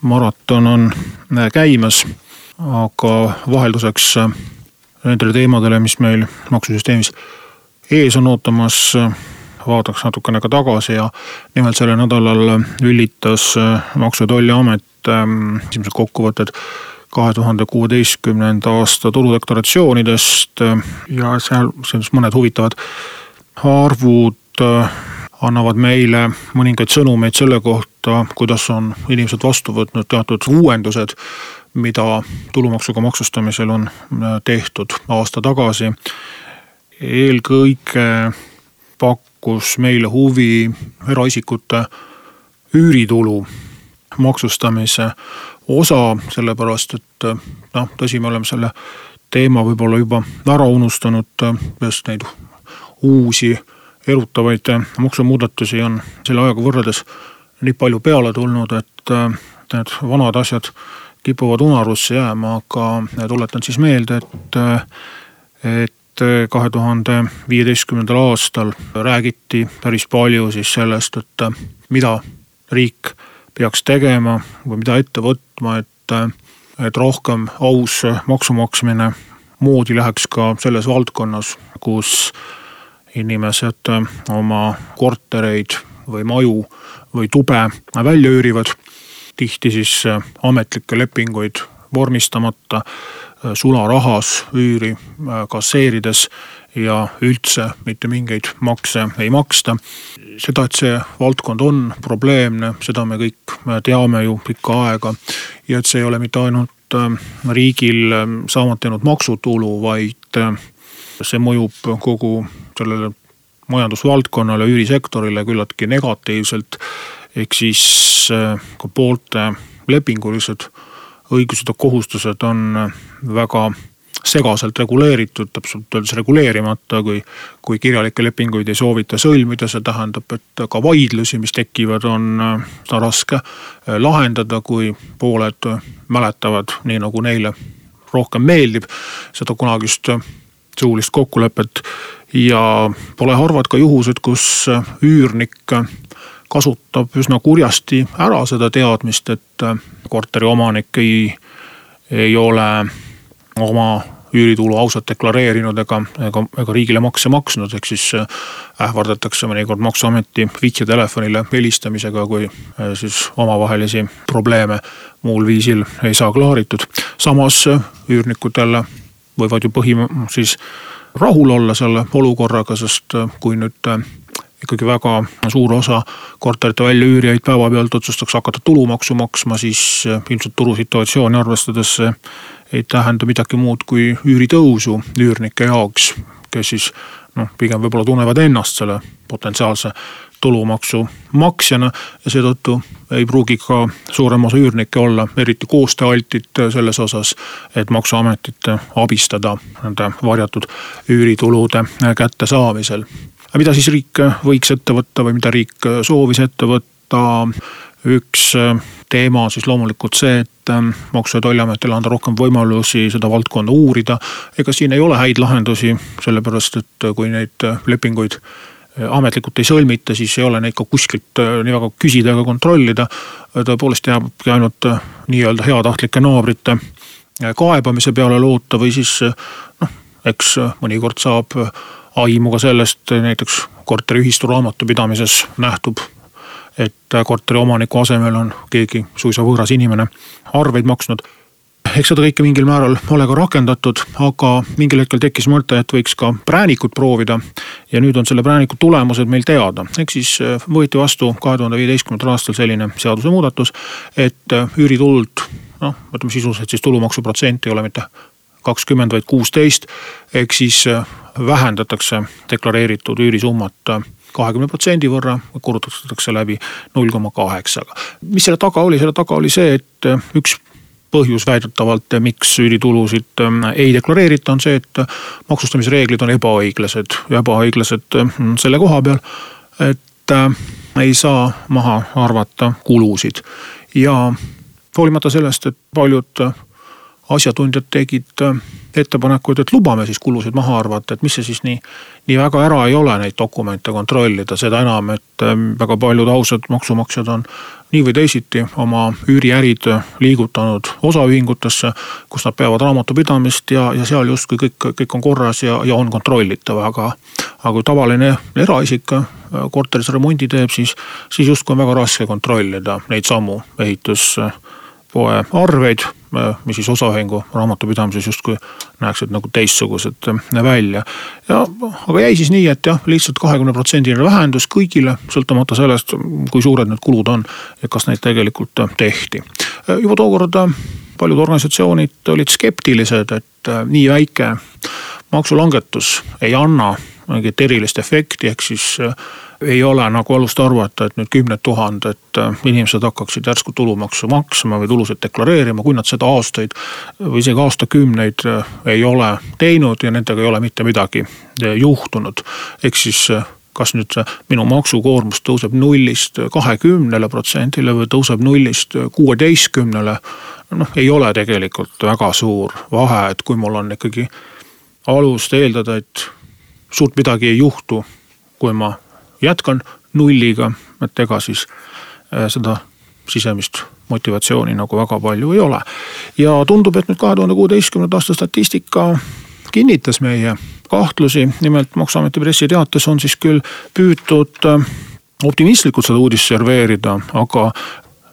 maraton on äh, käimas, aga vahelduseks äh, nendele teemadele, mis meil maksusüsteemis ees on ootamas, äh, vaataks natukene ka tagasi ja nimelt sellel nädalal üllitas Maksu- ja Tolliamet ähm, esimesed kokkuvõtted kahe tuhande kuueteistkümnenda aasta tuludeklaratsioonidest ja seal siis mõned huvitavad arvud annavad meile mõningaid sõnumeid selle kohta, kuidas on inimesed vastu võtnud teatud uuendused, mida tulumaksuga maksustamisel on äh, tehtud aasta tagasi. eelkõige pakkus meile huvi eraisikute üüritulu maksustamise osa, sellepärast et äh, noh, tõsi, me oleme selle teema võib-olla juba ära unustanud, äh, sest neid uusi erutavaid äh, maksumuudatusi on selle ajaga võrreldes nii palju peale tulnud, et äh, need vanad asjad kipuvad unarusse jääma, aga tuletan siis meelde, et, äh, et kahe tuhande viieteistkümnendal aastal räägiti päris palju siis sellest, et mida riik peaks tegema või mida ette võtma, et, et rohkem aus maksu maksmine moodi läheks ka selles valdkonnas, kus inimesed äh, oma kortereid või maju või tube välja üürivad. tihti siis äh, ametlikke lepinguid vormistamata, äh, sularahas üüri kasseerides ja üldse mitte mingeid makse ei maksta. seda, et see valdkond on probleemne, seda me kõik teame ju pikka aega ja et see ei ole mitte ainult riigil saamata jäänud maksutulu, vaid see mõjub kogu sellele majandusvaldkonnale, üürisektorile küllaltki negatiivselt. ehk siis äh, ka poolte lepingulised õigused ja kohustused on äh, väga segaselt reguleeritud, täpselt öeldes reguleerimata, kui, kui kirjalikke lepinguid ei soovita sõlmida, see tähendab, et ka vaidlusi, mis tekivad, on äh, seda raske lahendada, kui pooled mäletavad nii, nagu neile rohkem meeldib seda kunagist suulist kokkulepet ja pole harvad ka juhused, kus üürnik kasutab üsna kurjasti ära seda teadmist, et korteri omanik ei, ei ole oma üüritulu ausalt deklareerinud ega, ega, ega riigile makse maksnud, ehk siis ähvardatakse mõnikord maksuameti vihjetelefonile helistamisega, kui siis omavahelisi probleeme muul viisil ei saa klaaritud. samas üürnikud jälle võivad ju põhi, siis rahul olla selle olukorraga, sest äh, kui nüüd äh, ikkagi väga suur osa korterite väljaüürijaid päevapealt otsustaks hakata tulumaksu maksma, siis äh, ilmselt turusituatsiooni arvestades see ei tähenda midagi muud kui üüritõusu üürnike jaoks, kes siis noh, pigem võib-olla tunnevad ennast selle potentsiaalse tulumaksu maksjana ja seetõttu ei pruugi ka suurem osa üürnikke olla eriti koostööaltid selles osas, et maksuametit abistada nende varjatud üüritulude kättesaamisel. mida siis riik võiks ette võtta või mida riik soovis ette võtta? üks teema siis loomulikult see, et maksu- ja tolliametile anda rohkem võimalusi seda valdkonda uurida. ega siin ei ole häid lahendusi, sellepärast et kui neid lepinguid ametlikult ei sõlmita, siis ei ole neid ka kuskilt äh, nii väga küsida ega kontrollida. tõepoolest jääbki ainult äh, nii-öelda heatahtlike naabrite äh, kaebamise peale loota või siis noh, eks mõnikord saab aimu ka sellest, näiteks korteriühistu raamatupidamises nähtub, et korteriomaniku asemel on keegi suisa võõras inimene arveid maksnud eks seda kõike mingil määral ole ka rakendatud, aga mingil hetkel tekkis mõte, et võiks ka präänikut proovida. Ja nüüd on selle prääniku tulemused meil teada, ehk siis äh, võeti vastu kahe tuhande viieteistkümnendal aastal selline seadusemuudatus, et äh, üüritulult noh, ütleme sisuliselt siis tulumaksuprotsent ei ole mitte kakskümmend, vaid kuusteist. ehk siis äh, vähendatakse deklareeritud üürisummat kahekümne protsendi võrra, korrutatakse läbi null koma kaheksaga. mis selle taga oli, selle taga oli see, et üks põhjus väidetavalt, miks üüritulusid ähm, ei deklareerita, on see, et maksustamisreeglid on ebaõiglased ja ebaõiglased ähm, selle koha peal, et äh, ei saa maha arvata kulusid. Ja hoolimata sellest, et paljud asjatundjad tegid äh, ettepanekuid, et lubame siis kulusid maha arvata, et mis see siis nii, nii väga ära ei ole neid dokumente kontrollida, seda enam, et äh, väga paljud ausad maksumaksjad on nii või teisiti oma üüriärid liigutanud osaühingutesse, kus nad peavad raamatupidamist ja, ja seal justkui kõik, kõik on korras ja, ja on kontrollitav, aga. aga kui tavaline eraisik äh, korteris remondi teeb, siis, siis justkui on väga raske kontrollida neid samu ehitus poe arveid, mis siis osaühingu raamatupidamises justkui näeksid nagu teistsugused äh, välja. ja aga jäi siis nii, et jah, lihtsalt kahekümne protsendiline vähendus kõigile, sõltumata sellest, kui suured need kulud on ja kas neid tegelikult äh, tehti. Äh, juba tookord paljud organisatsioonid olid skeptilised, et nii väike maksulangetus ei anna mingit erilist efekti, ehk siis ei ole nagu alust arvata, et nüüd kümned tuhanded äh, inimesed hakkaksid järsku tulumaksu maksma või tulusid deklareerima, kui nad seda aastaid või isegi aastakümneid äh, ei ole teinud ja nendega ei ole mitte midagi äh, juhtunud. ehk siis kas nüüd minu maksukoormus tõuseb nullist kahekümnele protsendile või tõuseb nullist kuueteistkümnele. noh, ei ole tegelikult väga suur vahe, et kui mul on ikkagi alust eeldada, et suurt midagi ei juhtu, kui ma jätkan nulliga, et ega siis äh, seda sisemist motivatsiooni nagu väga palju ei ole. ja tundub, et nüüd kahe tuhande kuueteistkümnenda aasta statistika kinnitas meie kahtlusi, nimelt maksuameti pressiteates on siis küll püütud äh, optimistlikult seda uudist serveerida, aga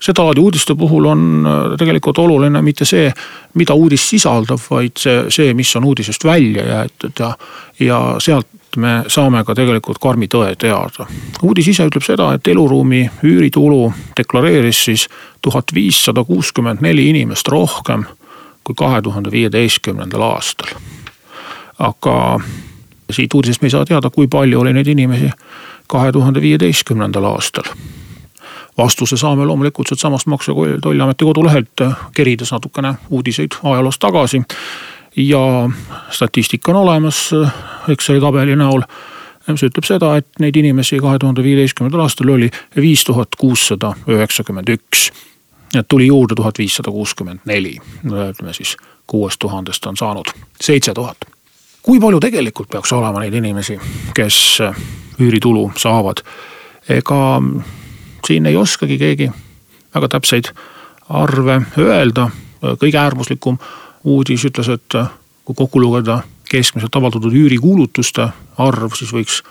sedalaadi uudiste puhul on äh, tegelikult oluline mitte see, mida uudis sisaldab, vaid see, see, mis on uudisest välja jäetud ja, ja sealt me saame ka tegelikult karmi tõe teada. uudis ise ütleb seda, et eluruumi üüritulu deklareeris siis tuhat viissada kuuskümmend neli inimest rohkem kui kahe tuhande viieteistkümnendal aastal. aga siit uudisest me ei saa teada, kui palju oli neid inimesi kahe tuhande viieteistkümnendal aastal vastuse saame loomulikult sealtsamast Maksu- ja Tolliameti kodulehelt, kerides natukene uudiseid ajaloost tagasi ja statistika on olemas Exceli tabeli näol mis ütleb seda, et neid inimesi kahe tuhande viieteistkümnendal aastal oli viis tuhat kuussada üheksakümmend üks. et tuli juurde tuhat viissada kuuskümmend neli, ütleme siis kuuest tuhandest on saanud seitse tuhat. kui palju tegelikult peaks olema neid inimesi, kes üüritulu saavad? ega siin ei oskagi keegi väga täpseid arve öelda, kõige äärmuslikum uudis ütles, et kui kokku lugeda keskmiselt avaldatud üürikuulutuste arv, siis võiks,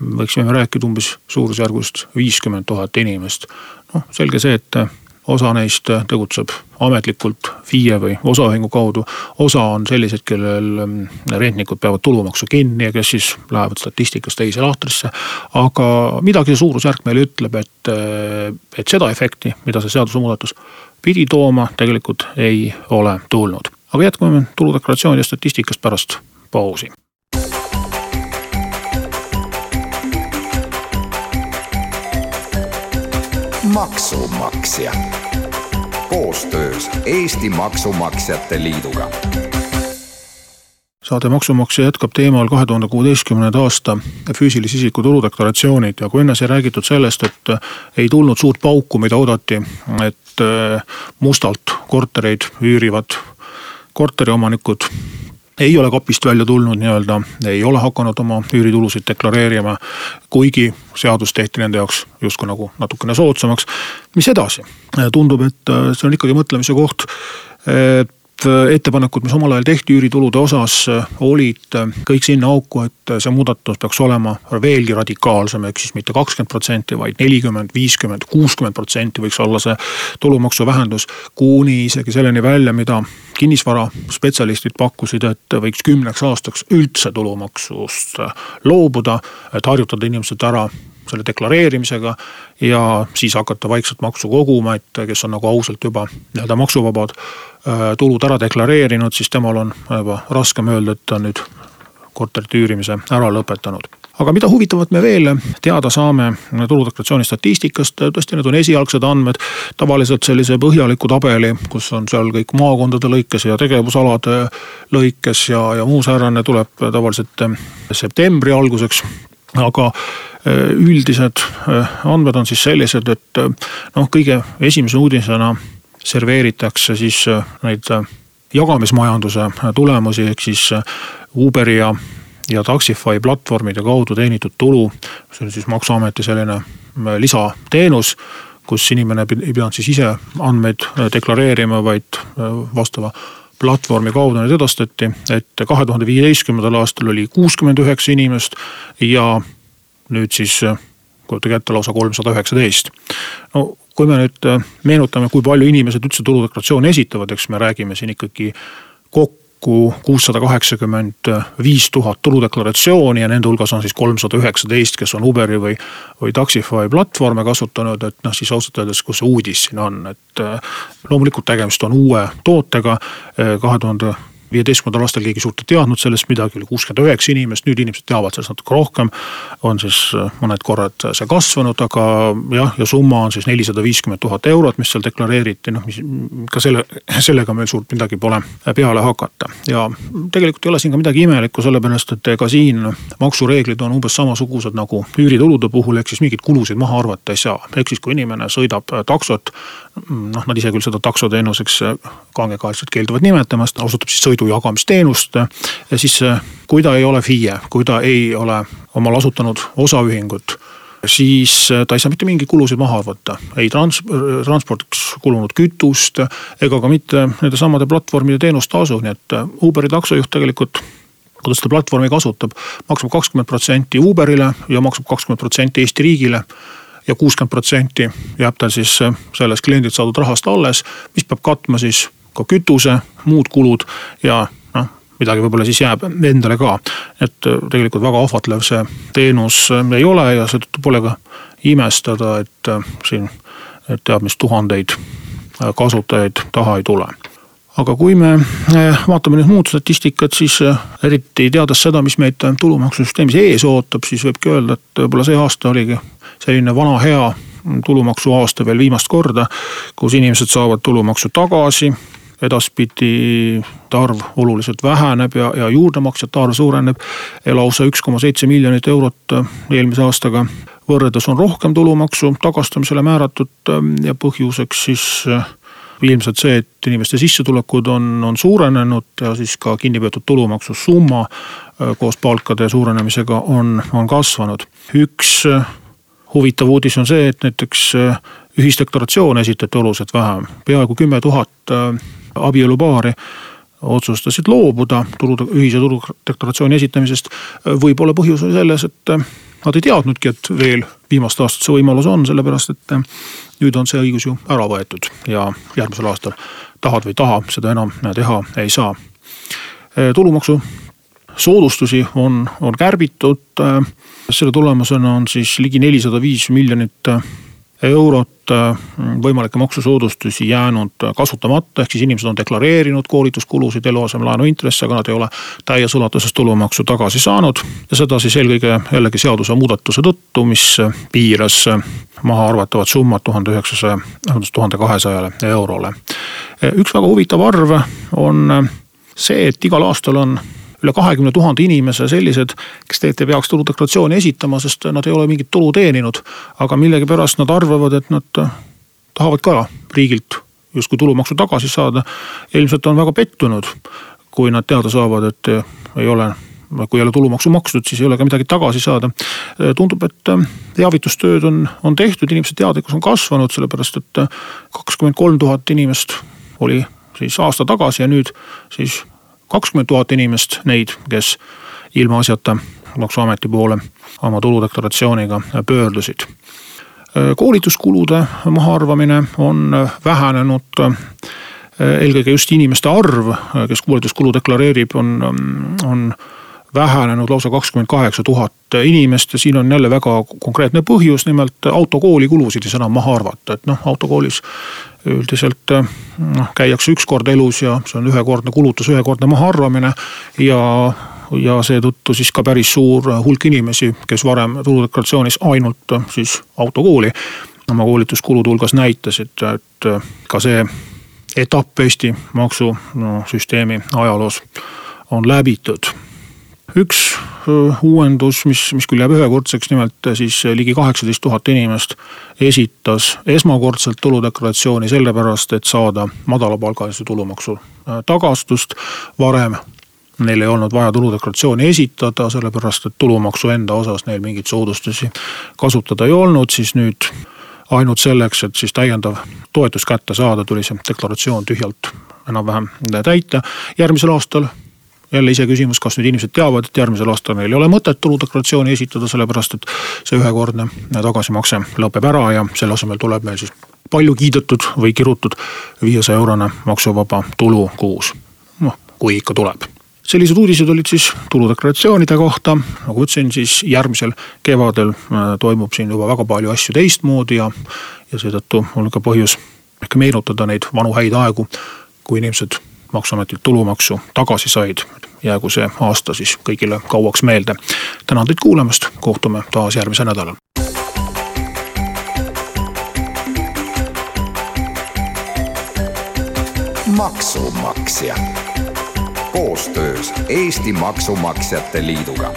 võiksime rääkida umbes suurusjärgust viiskümmend tuhat inimest. noh, selge see, et osa neist äh, tegutseb ametlikult FIE või osaühingu kaudu. osa on sellised, kellel ähm, rentnikud peavad tulumaksu kinni ja kes siis lähevad statistikas teise lahtrisse. aga midagi see suurusjärk meile ütleb, et, et seda efekti, mida see seadusemuudatus pidi tooma, tegelikult ei ole tulnud. aga jätkame tuludeklaratsiooni ja statistikast pärast pausi. Maksumaksja. Koostöös Eesti Maksumaksjate Liiduga. Saade Maksumaksja jätkab teemal kahe tuhande kuueteistkümnenda aasta füüsilise isiku tuludeklaratsioonid ja kui enne sai räägitud sellest, et ei tulnud suurt pauku, mida oodati, et äh, mustalt kortereid üürivad korteriomanikud ei ole kapist välja tulnud nii-öelda, ei ole hakanud oma üüritulusid deklareerima. kuigi seadus tehti nende jaoks justkui nagu natukene soodsamaks. mis edasi? tundub, et äh, see on ikkagi mõtlemise koht. et ettepanekud, mis omal ajal tehti üüritulude osas, äh, olid äh, kõik sinna auku, et see muudatus peaks olema veelgi radikaalsem, ehk siis mitte kakskümmend protsenti, vaid nelikümmend, viiskümmend, kuuskümmend protsenti võiks olla see tulumaksu vähendus. kuni isegi selleni välja, mida kinnisvaraspetsialistid pakkusid, et võiks kümneks aastaks üldse tulumaksust loobuda, et harjutada inimesed ära selle deklareerimisega ja siis hakata vaikselt maksu koguma, et kes on nagu ausalt juba nii-öelda maksuvabad äh, tulud ära deklareerinud, siis temal on juba raskem öelda, et ta nüüd korterite üürimise ära lõpetanud aga mida huvitavat me veel teada saame tuludeklaratsiooni statistikast, tõesti, need on esialgsed andmed. tavaliselt sellise põhjaliku tabeli, kus on seal kõik maakondade lõikes ja tegevusalade lõikes ja, ja muu säärane tuleb tavaliselt septembri alguseks aga üldised äh, andmed on siis sellised, et äh, noh, kõige esimese uudisena serveeritakse siis neid jagamismajanduse tulemusi, ehk siis Uberi ja, ja Taxify platvormide kaudu teenitud tulu. see on siis maksuameti selline lisateenus, kus inimene ei pidanud siis ise andmeid deklareerima, vaid vastava platvormi kaudu need edastati, et kahe tuhande viieteistkümnendal aastal oli kuuskümmend üheksa inimest ja nüüd siis kujutage ette lausa kolmsada üheksateist. no kui me nüüd meenutame, kui palju inimesed üldse tuludeklaratsiooni esitavad, eks me räägime siin ikkagi kokku kuussada kaheksakümmend viis tuhat tuludeklaratsiooni ja nende hulgas on siis kolmsada üheksateist, kes on Uberi või, või Taxify platvorme kasutanud, et noh, siis ausalt öeldes, kus see uudis siin on, et loomulikult tegemist on uue tootega kahe tuhande viieteistkümnendal aastal keegi suurt ei teadnud sellest midagi, oli kuuskümmend üheksa inimest, nüüd inimesed teavad sellest natuke rohkem. on siis äh, mõned korrad see kasvanud, aga jah, ja summa on siis nelisada viiskümmend tuhat eurot, mis seal deklareeriti, noh, mis ka selle, sellega meil suurt midagi pole peale hakata. ja tegelikult ei ole siin ka midagi imelikku, sellepärast et ega siin maksureeglid on umbes samasugused nagu üüritulude puhul, ehk siis mingeid kulusid maha arvata ei saa. ehk siis, kui inimene sõidab taksot, noh, nad ise küll seda taksoteenuseks kangekaelselt keelduvad nimetamast, osutab siis sõidu jagamisteenust. ja siis kui ta ei ole FIE, kui ta ei ole omal asutanud osaühingut siis ta ei saa mitte mingeid kulusid maha arvata, ei trans-, transpordiks kulunud kütust ega ka mitte nende samade platvormide teenustasu, nii et Uberi taksojuht tegelikult kui ta seda platvormi kasutab, maksab kakskümmend protsenti Uberile ja maksab kakskümmend protsenti Eesti riigile ja kuuskümmend protsenti jääb tal siis sellest kliendilt saadud rahast alles, mis peab katma siis ka kütuse, muud kulud ja noh, midagi võib-olla siis jääb endale ka. et tegelikult väga ahvatlev see teenus ei ole ja seetõttu pole ka imestada, et siin et teab mis tuhandeid kasutajaid taha ei tule aga kui me vaatame nüüd muud statistikat, siis eriti teades seda, mis meid tulumaksusüsteemis ees ootab, siis võibki öelda, et võib-olla see aasta oligi selline vana hea tulumaksuaasta veel viimast korda, kus inimesed saavad tulumaksu tagasi edaspidi arv oluliselt väheneb ja, ja juurdemaksjate arv suureneb. lausa üks koma seitse miljonit eurot eelmise aastaga võrreldes on rohkem tulumaksu tagastamisele määratud ja põhjuseks siis ilmselt see, et inimeste sissetulekud on, on suurenenud ja siis ka kinni peetud tulumaksu summa koos palkade suurenemisega on, on kasvanud. üks huvitav uudis on see, et näiteks äh, ühisdeklaratsioone esitati oluliselt vähem, peaaegu kümme tuhat äh, abielupaari otsustasid loobuda tulu, ühise tuludeklaratsiooni esitamisest. võib-olla põhjus oli selles, et nad ei teadnudki, et veel viimast aastat see võimalus on, sellepärast et nüüd on see õigus ju ära võetud ja järgmisel aastal tahad või ei taha, seda enam teha ei saa. tulumaksu soodustusi on, on kärbitud. selle tulemusena on siis ligi nelisada viis miljonit eurot võimalikke maksusoodustusi jäänud kasutamata, ehk siis inimesed on deklareerinud koolituskulusid, eluasemelaenu intresse, aga nad ei ole täies ulatuses tulumaksu tagasi saanud. ja seda siis eelkõige jällegi seadusemuudatuse tõttu, mis piiras maha arvatavat summat tuhande üheksasaja, vabandust tuhande kahesajale eurole. üks väga huvitav arv on see, et igal aastal on üle kahekümne tuhande inimese sellised, kes tegelikult ei peaks tuludeklaratsiooni esitama, sest nad ei ole mingit tulu teeninud. aga millegipärast nad arvavad, et nad tahavad ka riigilt justkui tulumaksu tagasi saada. ilmselt on väga pettunud, kui nad teada saavad, et ei ole kui ei ole tulumaksu makstud, siis ei ole ka midagi tagasi saada. tundub, et teavitustööd on, on tehtud, inimeste teadlikkus on kasvanud, sellepärast et kakskümmend kolm tuhat inimest oli siis aasta tagasi ja nüüd siis kakskümmend tuhat inimest neid, kes ilmaasjata maksuameti poole oma tuludeklaratsiooniga pöördusid. koolituskulude mahaarvamine on vähenenud eelkõige just inimeste arv, kes koolituskulu deklareerib, on, on vähenenud lausa kakskümmend kaheksa tuhat inimest ja siin on jälle väga konkreetne põhjus, nimelt autokooli kulusid ei saa enam maha arvata, et noh, autokoolis üldiselt noh, käiakse üks kord elus ja see on ühekordne kulutus, ühekordne mahaarvamine. ja ja seetõttu siis ka päris suur hulk inimesi, kes varem tuludeklaratsioonis ainult siis autokooli oma koolituskulude hulgas näitasid, et ka see etapp Eesti maksusüsteemi no, ajaloos on läbitud üks uuendus, mis, mis küll jääb ühekordseks, nimelt siis ligi kaheksateist tuhat inimest esitas esmakordselt tuludeklaratsiooni sellepärast, et saada madalapalgalise tulumaksu tagastust. varem neil ei olnud vaja tuludeklaratsiooni esitada, sellepärast et tulumaksu enda osas neil mingeid soodustusi kasutada ei olnud, siis nüüd ainult selleks, et siis täiendav toetus kätte saada, tuli see deklaratsioon tühjalt enam-vähem täita. järgmisel aastal jälle iseküsimus, kas nüüd inimesed teavad, et järgmisel aastal neil ei ole mõtet tuludeklaratsiooni esitada, sellepärast et see ühekordne tagasimakse lõpeb ära ja selle asemel tuleb meil siis palju kiidetud või kirutud viiesaja eurone maksuvaba tulu kuus. noh, kui ikka tuleb sellised uudised olid siis tuludeklaratsioonide kohta, nagu ütlesin, siis järgmisel kevadel äh, toimub siin juba väga palju asju teistmoodi ja, ja seetõttu on ka põhjus ehk meenutada neid vanu häid aegu, kui inimesed maksuametilt tulumaksu tagasi said. jäägu see aasta siis kõigile kauaks meelde. tänan teid kuulamast, kohtume taas järgmisel nädalal. maksumaksja koostöös Eesti Maksumaksjate Liiduga